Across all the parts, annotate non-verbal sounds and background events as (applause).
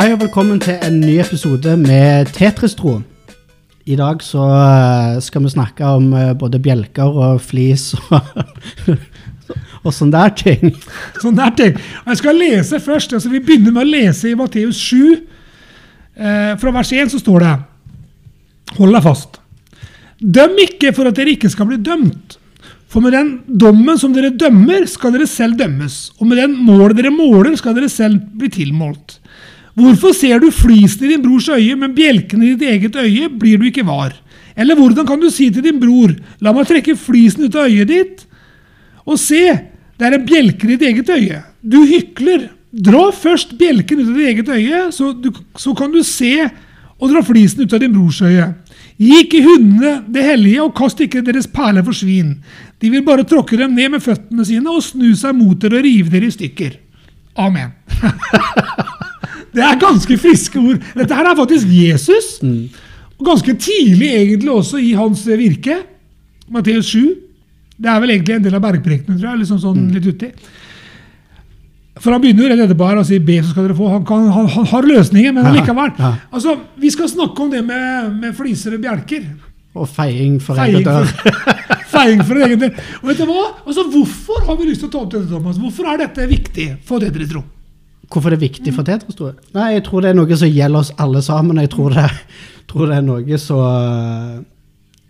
Hei og velkommen til en ny episode med Tetris-tro. I dag så eh, skal vi snakke om eh, både bjelker og flis og, (laughs) og sånne der ting. Sånn der ting. Jeg skal lese først. altså Vi begynner med å lese i Matteus 7. Eh, fra vers 1 så står det Hold deg fast. Døm ikke for at dere ikke skal bli dømt. For med den dommen som dere dømmer, skal dere selv dømmes. Og med den mål dere måler, skal dere selv bli tilmålt. Hvorfor ser du flisen i din brors øye, men bjelken i ditt eget øye blir du ikke var? Eller hvordan kan du si til din bror, la meg trekke flisen ut av øyet ditt? Og se, det er en bjelke i ditt eget øye. Du hykler. Dra først bjelken ut av ditt eget øye, så, du, så kan du se og dra flisen ut av din brors øye. Gi ikke hundene det hellige, og kast ikke deres perler for svin. De vil bare tråkke dem ned med føttene sine og snu seg mot dere og rive dere i stykker. Amen. (laughs) det er ganske friske ord. Dette her er faktisk Jesus. Og ganske tidlig egentlig også i hans virke. Matteus 7. Det er vel egentlig en del av bergprekenen, tror jeg. liksom sånn litt uti. For han begynner jo rett etterpå her og sier 'be, så skal dere få'. Han, kan, han, han har løsninger, men allikevel. ja. Altså, vi skal snakke om det med, med fliser og bjelker. Og feiing for egen dør. (laughs) feiing for egen dør. Og vet du hva? Altså, Hvorfor har vi lyst til å ta opp dette, Thomas? Hvorfor er dette viktig for det dere tror? Hvorfor det er viktig for jeg? Nei, jeg tror det er noe som gjelder oss alle sammen. Jeg tror det, tror det er noe som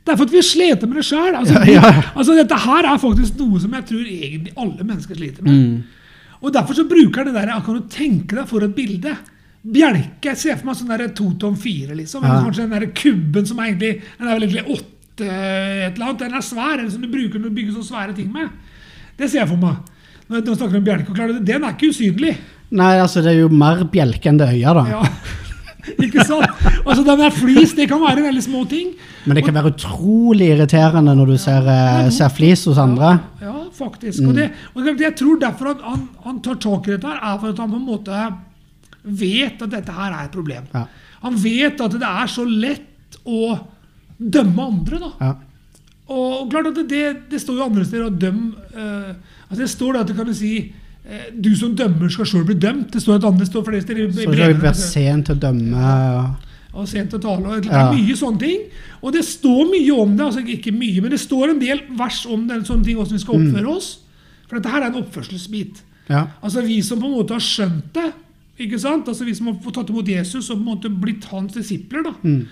Det er for at vi sliter med det sjøl. Altså, (laughs) Ja, ja. altså, dette her er faktisk noe som jeg tror egentlig alle mennesker sliter med. mm. Og Derfor så bruker jeg det der, Kan du tenke deg for et bilde? Bjelke. Jeg ser for meg sånn der to tom fire, liksom. Ja. kanskje den der kubben som er egentlig Den er vel egentlig åtte et eller annet. Den er svær, eller som du bruker når du bygger så svære ting med. Det ser jeg for meg. Når de snakker om bjelke. og klart, Den er ikke usynlig. Nei, altså det er jo mer bjelke enn det øya, da. Ja. (laughs) ikke sant? Altså, Den er flis, det kan være veldig små ting. Men det kan være utrolig irriterende når du ser, eh, ser flis hos andre. Ja, faktisk. Og, det, og jeg tror derfor at han, han tar tak i dette, her, er for at han på en måte vet at dette her er et problem. Ja. Han vet at det er så lett å dømme andre. da. Ja. Og, klart at det, det, det står jo andre steder å dømme eh, altså Det står da at du kan si eh, du som dømmer, skal sjøl bli dømt. Det står et annet står flere steder. Så skal vi være så- sen til å dømme. og- og sent å tale. og Det er mye sånne ting. Og det står mye om det. altså Ikke mye, men det står en del vers om det, sånne ting, hvordan vi skal Mm. oppføre oss. For dette her er en oppførselsbit. Ja. Altså Vi som på en måte har skjønt det, ikke sant? Altså vi som har fått tatt imot Jesus og på en måte blitt hans disipler, da. Mm.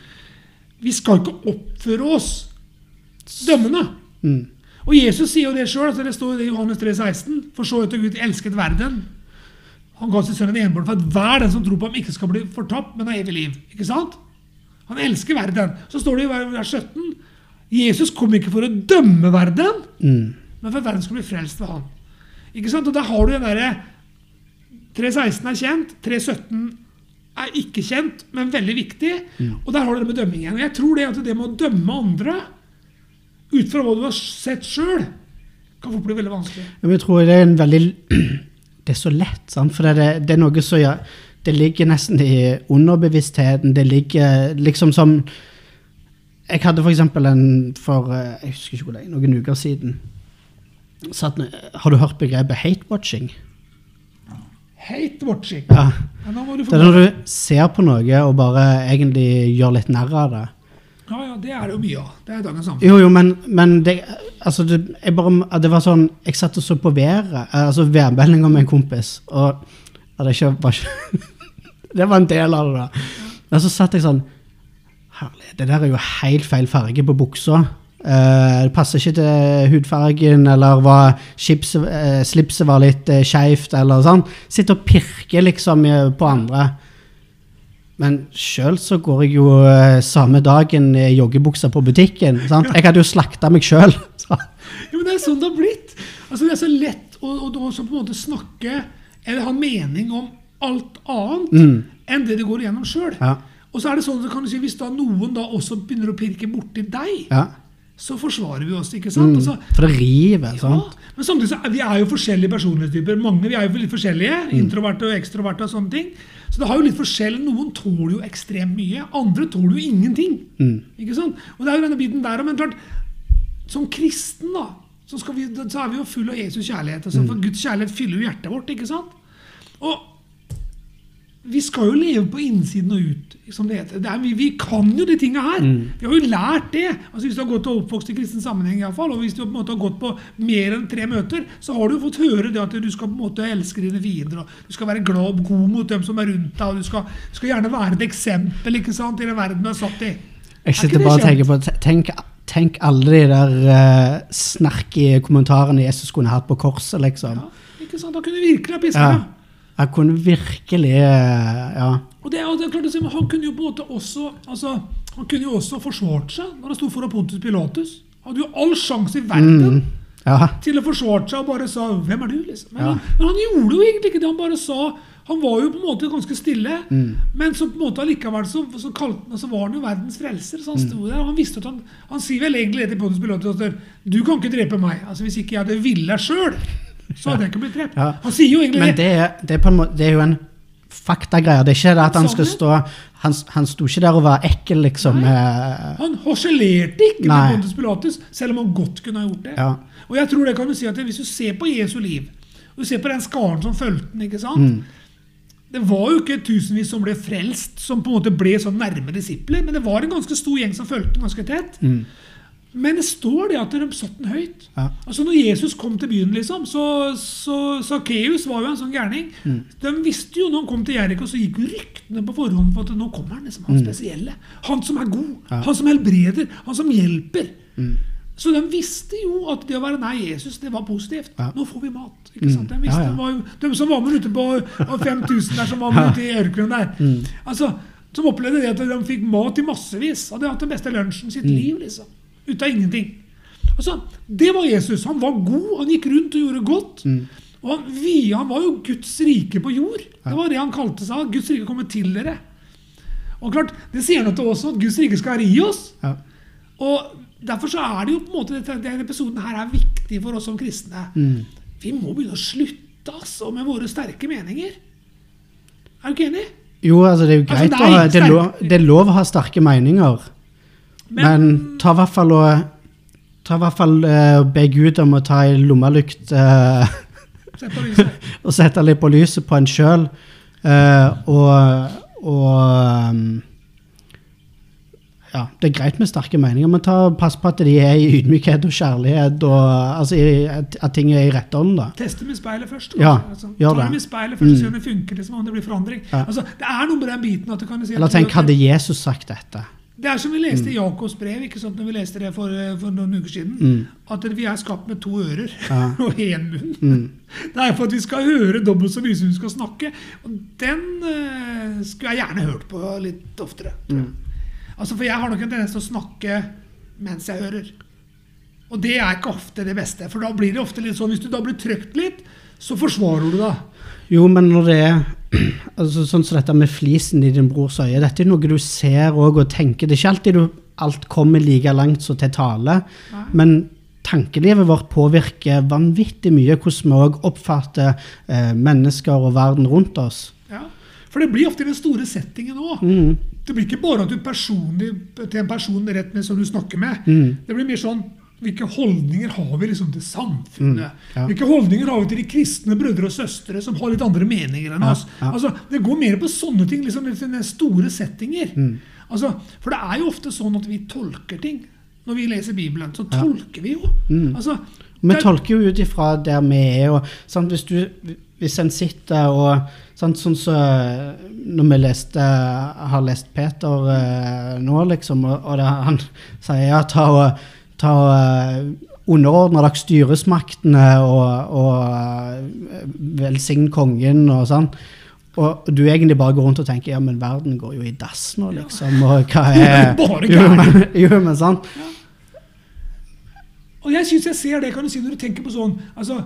vi skal ikke oppføre oss dømmende. Mm. Og Jesus sier jo det sjøl. Altså det står jo det i Johannes 3, 16. For så ut og Gud elsket verden. Han ga sin sønn en enbård for at hver den som tror på ham, ikke skal bli fortapt, men ha evig liv. Ikke sant? Han elsker verden. Så står det i vers 17 Jesus kom ikke for å dømme verden, Mm. men for at verden skulle bli frelst ved han. Ikke sant? Og der har du den derre 3.16 er kjent, 3.17 er ikke kjent, men veldig viktig. Og der har du det med dømmingen. Og jeg tror det at det med å dømme andre ut fra hva du har sett sjøl, kan fort bli veldig vanskelig. Jeg tror det er en veldig (clears throat) Det er så lett, sant? For det, er- det er noe som ja, Det ligger nesten i underbevisstheten. Det ligger liksom som Jeg hadde for eksempel en for eh, jeg husker ikke hvor lenge, noen uker siden satt, Har du hørt begrepet hate-watching? Hate watching. Ja. Ja, Det er når du ser på noe og bare egentlig gjør litt narr av det. Ja, ja, det er det jo mye av. Det er dagens samfunn. Jo, jo, men, men det, altså det, jeg bare, det var sånn Jeg satt og så på været, eh, altså værmeldinga med en kompis, og det ikke, var ikke (laughs) Det var en del av det, da. Men så satt jeg sånn Herlig, det der er jo helt feil farge på buksa. Uh, det passer ikke til hudfargen, eller var chips, uh, slipset var litt uh, skeivt, eller sånn. Sitter og pirker liksom på andre. Men sjøl så går jeg jo eh, samme dagen i joggebuksa på butikken. Sant? Jeg hadde jo slakta meg sjøl. (laughs) Jo, men det er sånn det har blitt. Altså, det er så lett å, å, å så på en måte snakke eller ha mening om alt annet Mm. enn det du går igjennom sjøl. Ja. Og så er det sånn kan du si, Hvis da noen da også begynner å pirke borti deg, Ja. Så forsvarer vi oss. ikke sant? Mm. Altså, For å rive, ja, sant? men samtidig så er vi er jo forskjellige personlighetstyper. Mange vi er jo litt forskjellige. Mm. Introverte og ekstroverte og sånne ting. Så det har jo litt forskjell. Noen tåler jo ekstremt mye. Andre tåler jo ingenting. Mm. Ikke sant? Og det er jo denne biten der, Men klart, som kristen da, så, vi, så er vi jo full av Jesus kjærlighet. Altså, Mm. for Guds kjærlighet fyller jo hjertet vårt. ikke sant? Og vi skal jo leve på innsiden og ut, som det heter. Det er, vi, vi kan jo de tinga her. Vi har jo lært det. Altså Hvis du har gått og oppvokst i kristen sammenheng, i fall, og hvis du på en måte har gått på mer enn tre møter, så har du fått høre det at du skal på en måte elske dine fiender, og du skal være glad og god mot dem som er rundt deg, og du skal, du skal gjerne være et eksempel ikke sant, i den verden du er satt i. Jeg Er sitter bare og tenker på Tenk, tenk alle de der uh, snerkige kommentarene Jesus kunne hatt på korset, liksom. Ja, ikke sant? Da kunne virkelig ha piska Ja. Jeg kunne virkelig eh, Ja. Og det, og det er klart å si, men Han kunne jo måte også altså, han kunne jo også forsvart seg når han sto foran Pontus Pilatus. Han hadde jo all sjanse i verden Mm. Ja. til å forsvare seg og bare sa 'Hvem er du?' liksom. Men, Ja. han, men han gjorde jo egentlig ikke det. Han bare sa Han var jo på en måte ganske stille, Mm. men så på en måte allikevel så, så, kalte, så var han jo verdens frelser. Så han Mm. der, og han visste at han Han sier vel egentlig det til Pontus Pilatus at 'Du kan ikke drepe meg'. Altså Hvis ikke jeg hadde villet sjøl, så hadde jeg ikke blitt drept. Ja. Han sier jo egentlig Men det er, det, er måte, det er jo en faktagreie. Det er ikke det at han skal stå Han, han sto ikke der og var ekkel, liksom. Nei. eh, Han harselerte ikke Nei. med Pontus Pilatus, selv om han godt kunne ha gjort det. Ja. Og jeg tror det kan du si at Hvis du ser på Jesu liv, og du ser på den skaren som fulgte den ikke sant? Mm. Det var jo ikke tusenvis som ble frelst, som på en måte ble sånn nærme disipler, men det var en ganske stor gjeng som fulgte den ganske tett. Mm. Men det står det at de satte den høyt. Ja. Altså Når Jesus kom til byen, liksom, så, så Sakkeus var jo en sånn gærning. Mm. De visste jo når han kom til Jeriko, så gikk jo ryktene på forhånd for at nå kommer han liksom, han spesielle. Han som er god, Mm. Ja. Mm. han som helbreder, han som hjelper. Så de visste jo at det å være nær Jesus, det var positivt. Ja. Nå får vi mat. ikke sant? De, Mm. visste, var jo, de som var med ute på 5000 der som var med ute i ørkenen der, Mm. altså, som opplevde det at de fikk mat i massevis. Hadde hatt den beste lunsjen sitt Mm. liv. liksom. Ut av ingenting. Altså, Det var Jesus. Han var god, han gikk rundt og gjorde godt. Mm. Og han, vi, han var jo Guds rike på jord. Det var det han kalte seg. Guds rike kommer til dere. Og klart, Det sier noe til oss at Guds rike skal være i oss. Ja. Og Derfor så er det jo på en måte denne episoden her er viktig for oss som kristne. Mm. Vi må begynne å slutte altså, med våre sterke meninger. Er du ikke enig? Jo, altså, det er jo Altså, greit det å er ha det er, lov, det er lov å ha sterke meninger, men, ta i hvert fall og Ta i hvert fall uh, be Gud om å ta ei lommelykt uh, (laughs) og sette litt på lyset på en sjøl. og og um, ja, Det er greit med sterke meninger, men ta, pass på at de er i ydmykhet og kjærlighet, og altså i, at, at ting er i rette ånd. da. Teste med speilet først. Ja, altså. gjør Ta det. det med speilet først, Mm. se om det funker, liksom, om det blir forandring. Ja. Altså, det er noe med den biten at du kan si Eller tenk, hadde Jesus sagt dette? Det er som vi leste i Jakobs brev ikke sant, når vi leste det for, for noen uker siden. Mm. At vi er skapt med to ører Ja. (laughs) og én munn. Mm. (laughs) Det er for at vi skal høre dobbelt så mye som vi skal snakke. Og den uh, skulle jeg gjerne hørt på litt oftere. Mm. Altså, For jeg har nok en tendens til å snakke mens jeg hører. Og det er ikke ofte det beste. For da blir det ofte litt sånn hvis du da blir trøkt litt, så forsvarer du deg. Jo, men når det er (clears throat) altså, sånn som dette med flisen i din brors øye, dette er noe du ser og, og tenker. Det er ikke alltid du, alt kommer like langt som til tale, Nei. men tankelivet vårt påvirker vanvittig mye hvordan vi òg oppfatter eh, mennesker og verden rundt oss. Ja. For det blir ofte i den store settingen òg. Mm. Det blir ikke bare at du personlig til en person rett med som du snakker med. Mm. Det blir mer sånn hvilke holdninger har vi liksom til samfunnet? Mm, ja. Hvilke holdninger har vi til de kristne brødre og søstre som har litt andre meninger enn oss? ja. Altså, Det går mer på sånne ting, liksom sånne store settinger. Mm. Altså, For det er jo ofte sånn at vi tolker ting. Når vi leser Bibelen, så Ja. tolker vi jo. Mm. Altså, Vi tolker jo ut ifra der vi er. Og, sant, hvis, du, hvis en sitter og sant, Sånn som så, når vi leste, har lest Peter eh, nå, liksom, og, og det, han sier ja, ta og, ta eh, underordne dere styresmaktene og, og velsigne kongen og sånn. Og du egentlig bare går rundt og tenker ja, men verden går jo i dass nå, liksom. Og hva (laughs) er Jo, men, jo, men sant. Og jeg syns jeg ser det, kan du si, når du tenker på sånn altså, eh,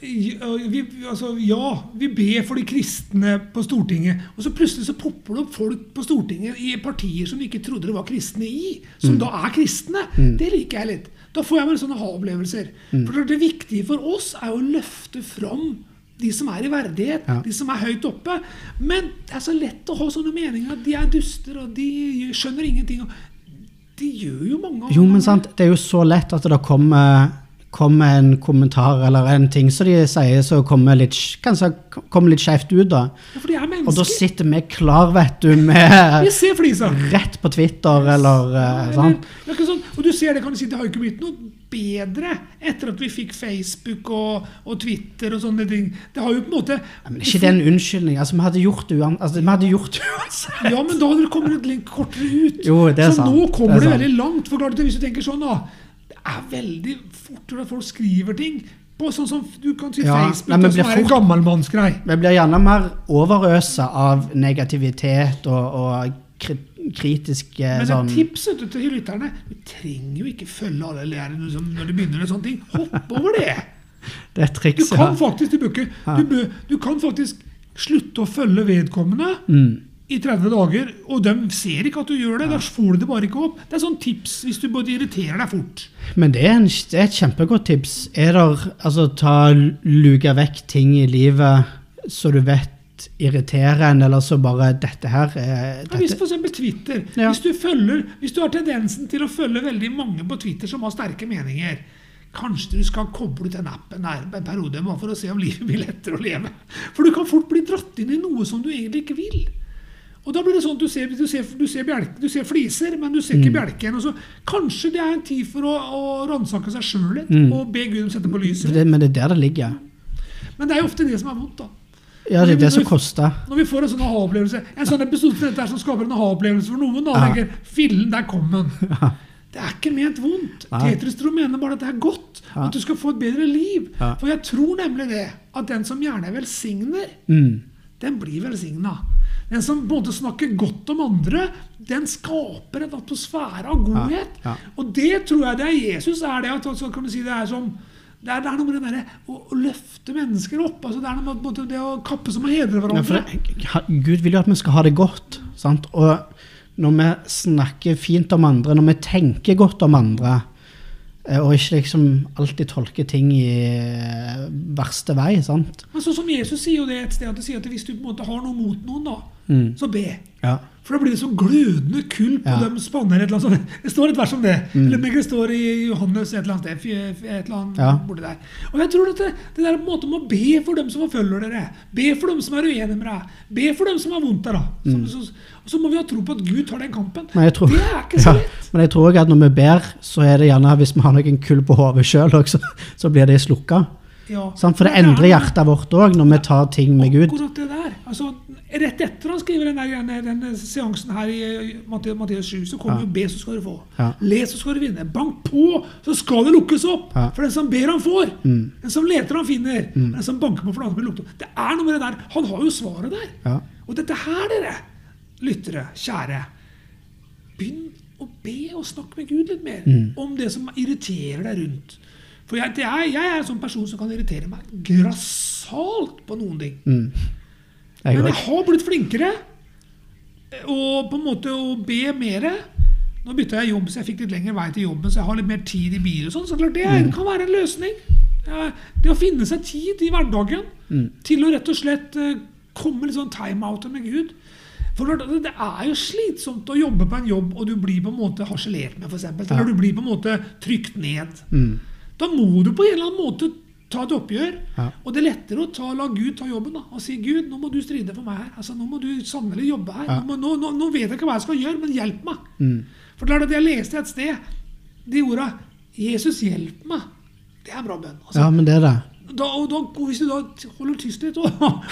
vi, altså, Ja, vi ber for de kristne på Stortinget, og så plutselig så popper det opp folk på Stortinget i partier som vi ikke trodde det var kristne i, som da er kristne. Det liker jeg litt. Da får jeg bare sånne ha-opplevelser. For det viktige for oss er å løfte fram de som er i verdighet, Ja. de som er høyt oppe. Men det er så lett å ha sånne meninger de er duster, og de skjønner ingenting. De gjør jo mange av Jo, men sant, det er jo så lett at det kommer, kommer en kommentar eller en ting som de sier som kommer litt, kanskje kommer litt skjevt ut, da. Ja, for de er Og da sitter vi klar, vet du, med (laughs) rett på Twitter eller eh, Eller- sånn. og du ser det, kan du si, det har jo ikke blitt noe bedre etter at vi fikk Facebook og, og Twitter og sånne ting. Det har jo på en måte Ja, Men ikke det en unnskyldning. Altså, vi hadde gjort det altså, uansett. Ja, men da hadde det kommet litt kortere ut. Jo, det er så sant. nå kommer Det det, veldig langt. For klart Hvis du tenker sånn, da er veldig fort at folk skriver ting på sånn som du kan si Ja, Facebook, nei, som er en gammelmannsgrei. Vi blir gjerne mer overøsa av negativitet og, og kri kritiske Men et sånn tips tipset til lytterne Du trenger jo ikke følge alle lærerne som- når du begynner med sånne ting. Hopp over det! (laughs) Det er trikset. Du kan faktisk du, ikke, du, du kan faktisk slutte å følge vedkommende Mm. I 30 dager, og de ser ikke at du gjør det. Da får du det bare ikke opp. Det er sånn tips hvis du både irriterer deg fort. Men det er, en, det er et kjempegodt tips. Er der, altså, ta, luke vekk ting i livet så du vet irriterer en, eller så bare Dette her er Ja, hvis f.eks. Twitter, Ja. hvis, du følger, hvis du har tendensen til å følge veldig mange på Twitter som har sterke meninger, kanskje du skal koble ut den appen her en periode for å se om livet blir lettere å leve. For du kan fort bli dratt inn i noe som du egentlig ikke vil. Og da blir det sånn at du ser, du ser, du ser, bjelke, du ser fliser, men du ser Mm. ikke bjelken. Og så, kanskje det er en tid for å, å ransake seg sjøl litt Mm. og be Gud om å sette på lyset. det, Men det er der det ligger. Men det er jo ofte det som er vondt, da. Ja, det er det som koster. Når vi får en sånn aha-opplevelse En sånn episode som dette her som skaper en aha-opplevelse for noen, da Ja. tenker fillen, der kom den. (laughs) Det er ikke ment vondt. Tetristro mener bare at det er godt. Ja. At du skal få et bedre liv. For jeg tror nemlig det, at den som gjerne velsigner, Mm. den blir velsigna. Den som både snakker godt om andre, den skaper en atmosfære av godhet. Ja, ja. Og det tror jeg det er Jesus er det. At, så kan du si det er som det er, det er noe med det der, å, å løfte mennesker opp. altså Det er noe med det å kappe som å hedre Ja, for hverandre. det, Gud vil jo at vi skal ha det godt. Sant? Og når vi snakker fint om andre, når vi tenker godt om andre, eh, og ikke liksom alltid tolker ting i eh, verste vei, sant? Men sånn som Jesus sier jo det et sted, at, sier at hvis du på en måte har noe mot noen, da, Mm. så be. Ja. For da blir det så glødende kull på Ja. dem spanner et eller annet sånt. Det står et vers om det. Mm. Eller det står i Johannes et eller annet sted. Et eller annet Ja. borte der. Og jeg tror at det, det der på måte om å be for dem som forfølger dere, be for dem som er uenige med deg, be for dem som har vondt av deg. Som- så, så må vi ha tro på at Gud tar den kampen. Tror, det er ikke så ja, men jeg tror òg at når vi ber, så er det gjerne hvis vi har noen kull på hodet sjøl òg, (laughs) så blir det slukka. Ja. For det endrer er- hjertet vårt òg, når vi tar ting med Gud. Akkurat det der. Altså, rett etter han skriver den, der, den, den seansen her i Matte- 7, så kommer Ja. jo be, så skal du få. Ja. Les, så skal du vinne. Bank på, så skal det lukkes opp. Ja. For den som ber, han får. Mm. Den som leter, han finner. Den som banker på, for han blir lukket opp. Det er noe med det der. Han har jo svaret der. Ja. Og dette her, dere, lyttere, kjære Begynn å be og snakke med Gud litt mer Mm. om det som irriterer deg rundt. For jeg, det er, jeg er en sånn person som kan irritere meg grassat på noen ting. Jeg Men jeg har blitt flinkere og på en måte å be mer. Nå bytta jeg jobb, så jeg fikk litt lengre vei til jobben, så jeg har litt mer tid i bil. og sånn, så klart Det mm. kan være en løsning. Det å finne seg tid i hverdagen Mm. til å rett og slett eh, komme litt sånn time-out med Gud. For det det er jo slitsomt å jobbe på en jobb, og du blir på en måte harselert med, f.eks. Eller du blir på en måte trykt ned. Mm. Da må du på en eller annen måte ta et oppgjør. Ja. Og det er lettere å ta, la Gud ta jobben da, og si Gud, nå må du stride for meg her. Altså, nå må du sannelig jobbe her. Ja. Nå, må, nå, nå, vet jeg ikke hva jeg skal gjøre, men hjelp meg. Mm. For er det jeg leste et sted, de orda 'Jesus, hjelp meg'. Det er en bra bønn. Altså, Ja, men det er det. da, og da, hvis du da holder tyst litt og, (laughs) og,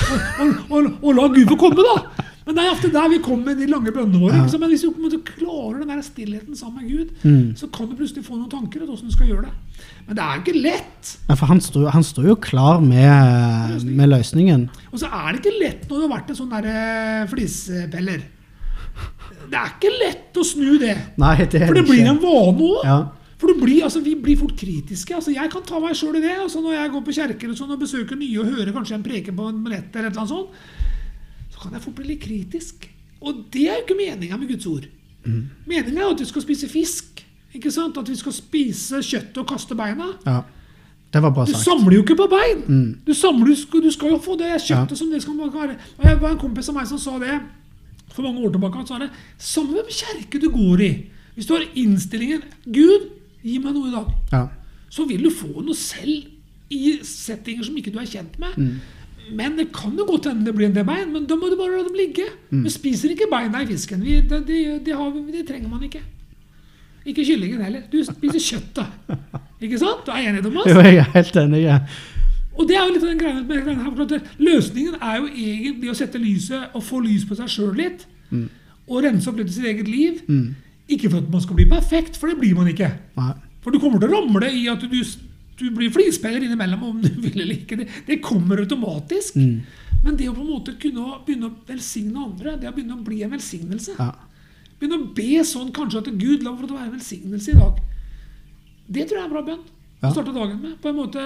og, og, og la Gud få komme, da. Men det er ofte der vi kommer med de lange bønnene våre. Ja. Men hvis du på en måte klarer den der stillheten sammen med Gud, Mm. så kan du plutselig få noen tanker om hvordan du skal gjøre det. Men det er jo ikke lett. Ja, for han står, han står jo klar med, med løsningen. Og så er det ikke lett når du har vært en sånn der flisepeller. Det er ikke lett å snu det. Nei, det er For det ikke. blir en vane òg. Ja. For blir, altså, vi blir fort kritiske. altså Jeg kan ta meg sjøl i det. altså Når jeg går på kjerker og, sånn, og besøker nye og hører kanskje en preke på en nett, eller et eller annet sånt, så kan jeg fort bli litt kritisk. Og det er jo ikke meninga med Guds ord. Mm. Meninga er at vi skal spise fisk. ikke sant? At vi skal spise kjøttet og kaste beina. ja. Det var bra Du sagt. samler jo ikke på bein! Mm. Du, samler, du, skal, du skal jo få det kjøttet Ja. som det skal være. Og jeg var en kompis av meg som sa det for mange år tilbake. Han sa det samme hvem kjerke du går i. Hvis du har innstillingen 'Gud, gi meg noe i dag', Ja. så vil du få noe selv i settinger som ikke du er kjent med. Men det kan jo godt hende det blir en del bein, men da må du bare la dem ligge. Vi spiser ikke beina i fisken. Vi, det, det, det, har, vi- det trenger man ikke. Ikke kyllingen heller. Du spiser kjøttet. Ikke sant? Du er enig, Thomas? Jo, jeg er helt enig. Ja. Og det er jo litt av den greia med greiene her. Løsningen er jo egentlig å sette lyset og få lys på seg sjøl litt. Og rense opp litt i sitt eget liv. Ikke for at man skal bli perfekt, for det blir man ikke. Nei. For du kommer til å ramle i at du, du blir flispeiler innimellom om du (laughs) vil eller ikke. Det, det kommer automatisk. Men det å på en måte kunne begynne å velsigne andre, det å begynne å bli en velsignelse Ja. Begynne å be sånn kanskje at Gud la for det å være en velsignelse i dag. Det tror jeg er en bra bønn Ja. å starte dagen med. På en måte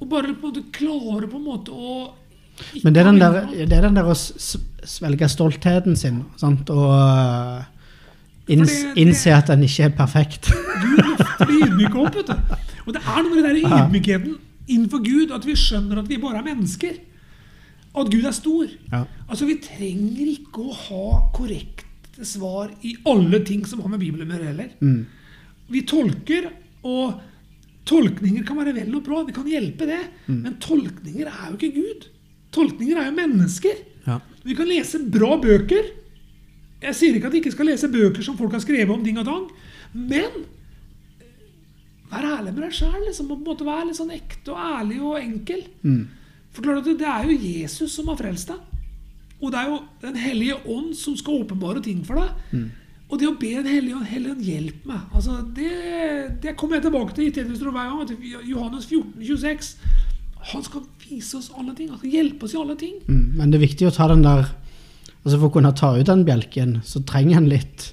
Og bare på en måte klare på en måte å Men det er den der, det er den der å svelge stoltheten sin, sant? og inns, det- det- innse at den ikke er perfekt. Du det ydmyke opp, vet du. Og det er noe med den der ydmykheten innenfor Gud, at vi skjønner at vi bare er mennesker. Og at Gud er stor. Ja. Altså, Vi trenger ikke å ha korrekte svar i alle ting som har med Bibelen å gjøre heller. Mm. Vi tolker, og tolkninger kan være vel og bra, vi kan hjelpe det. Mm. Men tolkninger er jo ikke Gud. Tolkninger er jo mennesker. Ja. Vi kan lese bra bøker. Jeg sier ikke at vi ikke skal lese bøker som folk har skrevet om ding og dang, men vær ærlig med deg sjæl. Liksom, på være litt sånn ekte og ærlig og enkel. Mm. For klart at det er jo Jesus som har frelst deg. Og det er jo Den hellige ånd som skal åpenbare ting for deg. Og det å be Den hellige ånd Hellige ånd, hjelp meg. Altså, det, det kommer jeg tilbake til i Tedrustro hver gang. Til. Johannes 14, 26. Han skal vise oss alle ting. Han skal hjelpe oss i alle ting. Mm. Men det er viktig å ta den der altså For å kunne ta ut den bjelken, så trenger en litt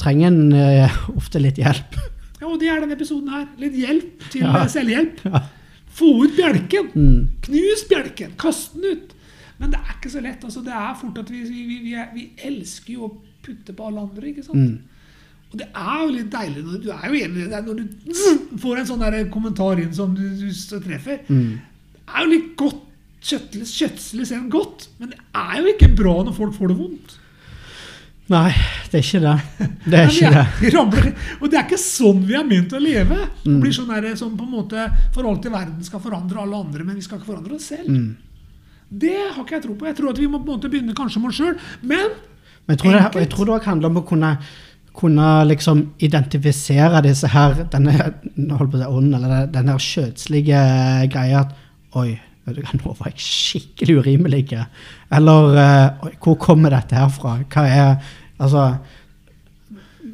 Trenger en uh, (laughs) ofte litt hjelp. Ja, og det er denne episoden her. Litt hjelp til Ja. selvhjelp. Ja. Få ut bjelken. Mm. Knus bjelken. Kast den ut. Men det er ikke så lett. altså Det er fort at vi, vi, vi, vi, er, elsker jo å putte på alle andre. ikke sant? Mm. Og det er jo litt deilig når du er jo enig det er når du (sniffs) får en sånn der kommentar inn som du, du treffer. Mm. Det er jo litt godt kjøttelig, kjøttslig en godt, men det er jo ikke bra når folk får det vondt. Nei, det er ikke det. Det er ikke det. vi ramler, og det er ikke sånn vi er ment å leve. Mm. Det blir sånn der, som på en måte Forholdet til verden skal forandre alle andre, men vi skal ikke forandre oss selv. Mm. Det har ikke jeg tro på. Jeg tror at vi må på en måte begynne kanskje med oss sjøl. Men Men jeg tror, det, jeg tror det også handler om å kunne, kunne liksom identifisere disse her, denne holdt på å si ånden, eller den her skjøtslige greia at Oi, nå var jeg skikkelig urimelig. Eller Oi, hvor kommer dette her fra? Hva er Altså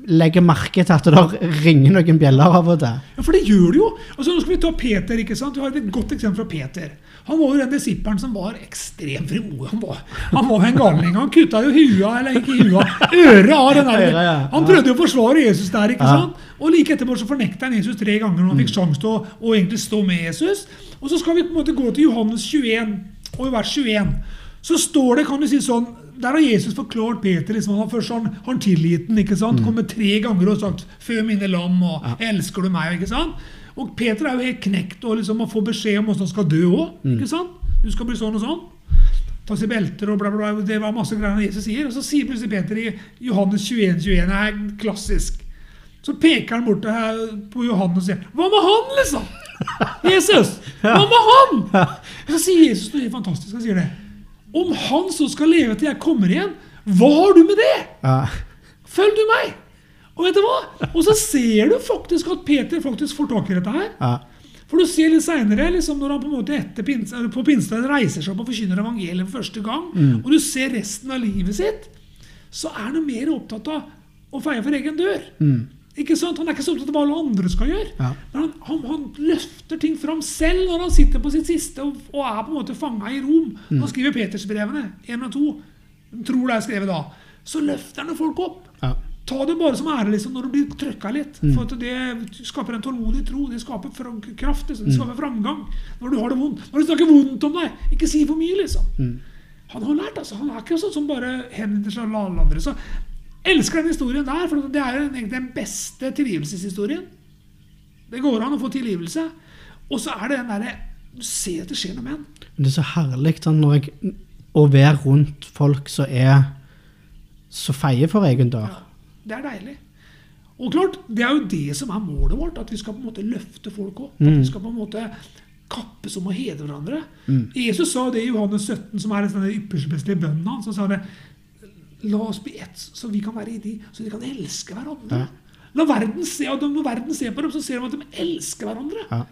Legge merke til at det (laughs) ringer noen bjeller av og til. Ja, For det gjør det jo. Altså, nå skal vi ta Peter. ikke sant? Du har et godt eksempel fra Peter. Han var jo den disippelen som var ekstremt frimodig. Han var, han var en galning. Han kutta jo hua, eller ikke hua, øret av den der. (laughs) Han prøvde jo å forsvare Jesus der. ikke sant? Og like etterpå så fornekta han Jesus tre ganger når han fikk sjanse til å egentlig stå med Jesus. Og så skal vi på en måte gå til Johannes 21, og i vers 21 så står det, kan du si sånn Der har Jesus forklart Peter. liksom han har Først har han, han tilgitt den, ikke sant? Kommer tre ganger og sagt 'Fø mine lam', og 'Elsker du meg?' ikke sant? Og Peter er jo helt knekt og liksom må får beskjed om hvordan han skal dø òg. sant? Du skal bli sånn og sånn. Ta seg belter og bla, bla, bla. Det var masse greier Jesus sier. Og så sier plutselig Peter i Johannes 21, 21, det er klassisk. Så peker han bort på Johannes og sier 'Hva med han, liksom?' Jesus! Hva med han? (laughs) Og så sier Jesus noe helt fantastisk. Han sier det. Om han så skal leve til jeg kommer igjen, hva har du med det? Ja. Følg du meg! Og vet du hva? Og så ser du faktisk at Peter faktisk får tak i dette her. Ja. For du ser litt seinere, liksom, når han på en måte etter pins, på pinsedag reiser seg opp og forkynner evangeliet for første gang, og du ser resten av livet sitt, så er han mer opptatt av å feie for egen dør. Ikke sant? Han er ikke så opptatt av hva alle andre skal gjøre. Ja. Men han, han, han løfter ting fram selv når han sitter på sitt siste og, og er på en måte fanga i Rom. Mm. han skriver Petersbrevene, 1 og 2, tror det er skrevet da, så løfter han folk opp. Ja. Ta det bare som ære liksom, når du blir trøkka litt. For at det skaper en tålmodig tro. Det skaper kraft. Liksom. Det skaper framgang. Når du har det vondt. Når du snakker vondt om deg, ikke si for mye, liksom. Han har lært, altså. Han er ikke sånn som bare henvender seg til alle andre. Så elsker den historien der, for det er jo egentlig den beste tilgivelseshistorien. Det går an å få tilgivelse. Og så er det den derre Du ser at det skjer noe med en. Men det er så herlig sånn, når jeg, å være rundt folk som er så feie for egen dør. Ja, det er deilig. Og klart, Det er jo det som er målet vårt, at vi skal på en måte løfte folk opp. Mm. At vi skal på en måte kappes om å hedre hverandre. Jesus sa det i Johannes 17, som er den ypperste bønnen hans. Han sa det La oss bli ett, så vi kan være i de, så de kan elske hverandre. Ja. La verden se, og Når verden ser på dem, så ser de at de elsker hverandre. Ja.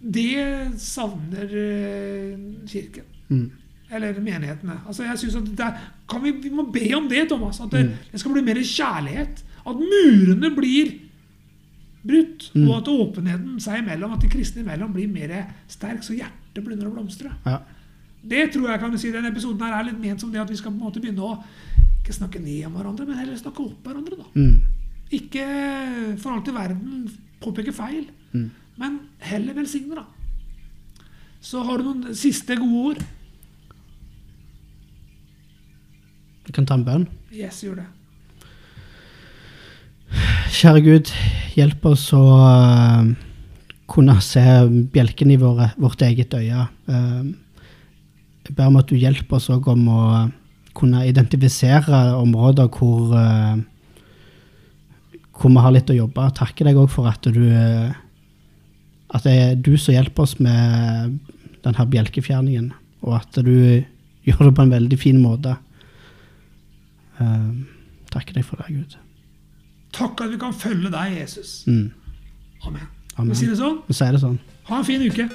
Det savner eh, Kirken. Mm. Eller menighetene. Altså jeg synes at det er, kan vi, vi må be om det, Thomas. At det, det skal bli mer kjærlighet. At murene blir brutt. Og at åpenheten seg imellom, at de kristne imellom blir mer sterk, så hjertet begynner å blomstre. Ja. Det tror jeg kan du si, denne episoden her er litt ment som det at vi skal på en måte begynne å ikke snakke ned om hverandre, men heller snakke opp hverandre. da. Mm. Ikke for alt i verden påpeke feil, Mm. men heller velsigne, da. Så har du noen siste gode ord? Du kan ta en bønn. Yes, gjør det. Kjære Gud, hjelp oss å eh, kunne se bjelken i våre, vårt eget øye. Eh, jeg ber om at du hjelper oss også om å kunne identifisere områder hvor, uh, hvor vi har litt å jobbe. Takker deg òg for at du eh, at det er du som hjelper oss med denne bjelkefjerningen, og at du gjør det på en veldig fin måte. Uh, takker deg for det, Gud. Takk at vi kan følge deg, Jesus. Mm. Amen. Amen. Vi sier det sånn. Vi sier det sånn. Ha en fin uke.